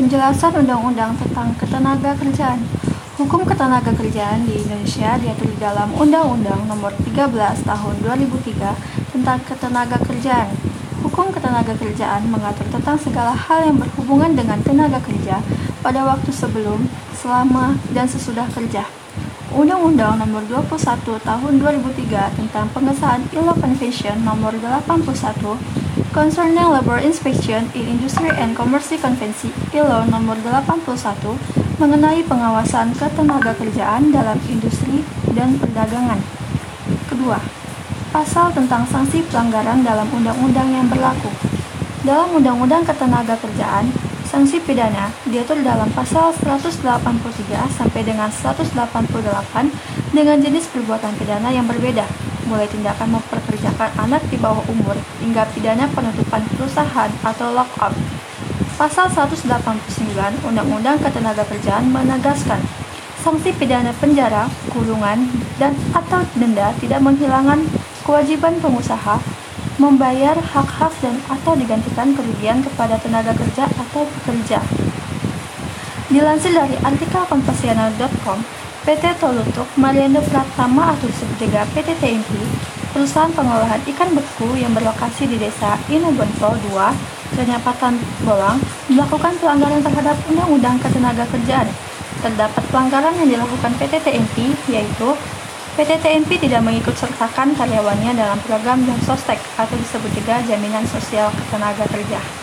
Penjelasan Undang-Undang tentang Ketenagakerjaan Hukum Ketenagakerjaan di Indonesia diatur di dalam Undang-Undang Nomor 13 Tahun 2003 tentang Ketenagakerjaan. Hukum Ketenagakerjaan mengatur tentang segala hal yang berhubungan dengan tenaga kerja pada waktu sebelum, selama, dan sesudah kerja. Undang-Undang Nomor 21 Tahun 2003 tentang pengesahan ILO Convention Nomor 81 Concerning Labor Inspection in Industry and Commerce Konvensi ILO nomor 81 mengenai pengawasan ketenaga kerjaan dalam industri dan perdagangan. Kedua, pasal tentang sanksi pelanggaran dalam undang-undang yang berlaku. Dalam Undang-Undang Ketenaga Kerjaan, sanksi pidana diatur dalam pasal 183 sampai dengan 188 dengan jenis perbuatan pidana yang berbeda mulai tindakan memperkerjakan anak di bawah umur hingga pidana penutupan perusahaan atau lockout. Pasal 189 Undang-Undang Ketenagakerjaan menegaskan sanksi pidana penjara, kurungan, dan atau denda tidak menghilangkan kewajiban pengusaha membayar hak-hak dan atau digantikan kerugian kepada tenaga kerja atau pekerja. Dilansir dari artikel kompasiana.com, PT Tolutuk Mariando Pratama atau disebut juga PT TMP, perusahaan pengolahan ikan beku yang berlokasi di Desa Inobonpol 2, Kenyapatan Bolang, melakukan pelanggaran terhadap Undang-Undang Ketenagakerjaan. Terdapat pelanggaran yang dilakukan PT TMP, yaitu PT TMP tidak mengikut sertakan karyawannya dalam program dan sostek atau disebut juga jaminan sosial ketenaga kerja.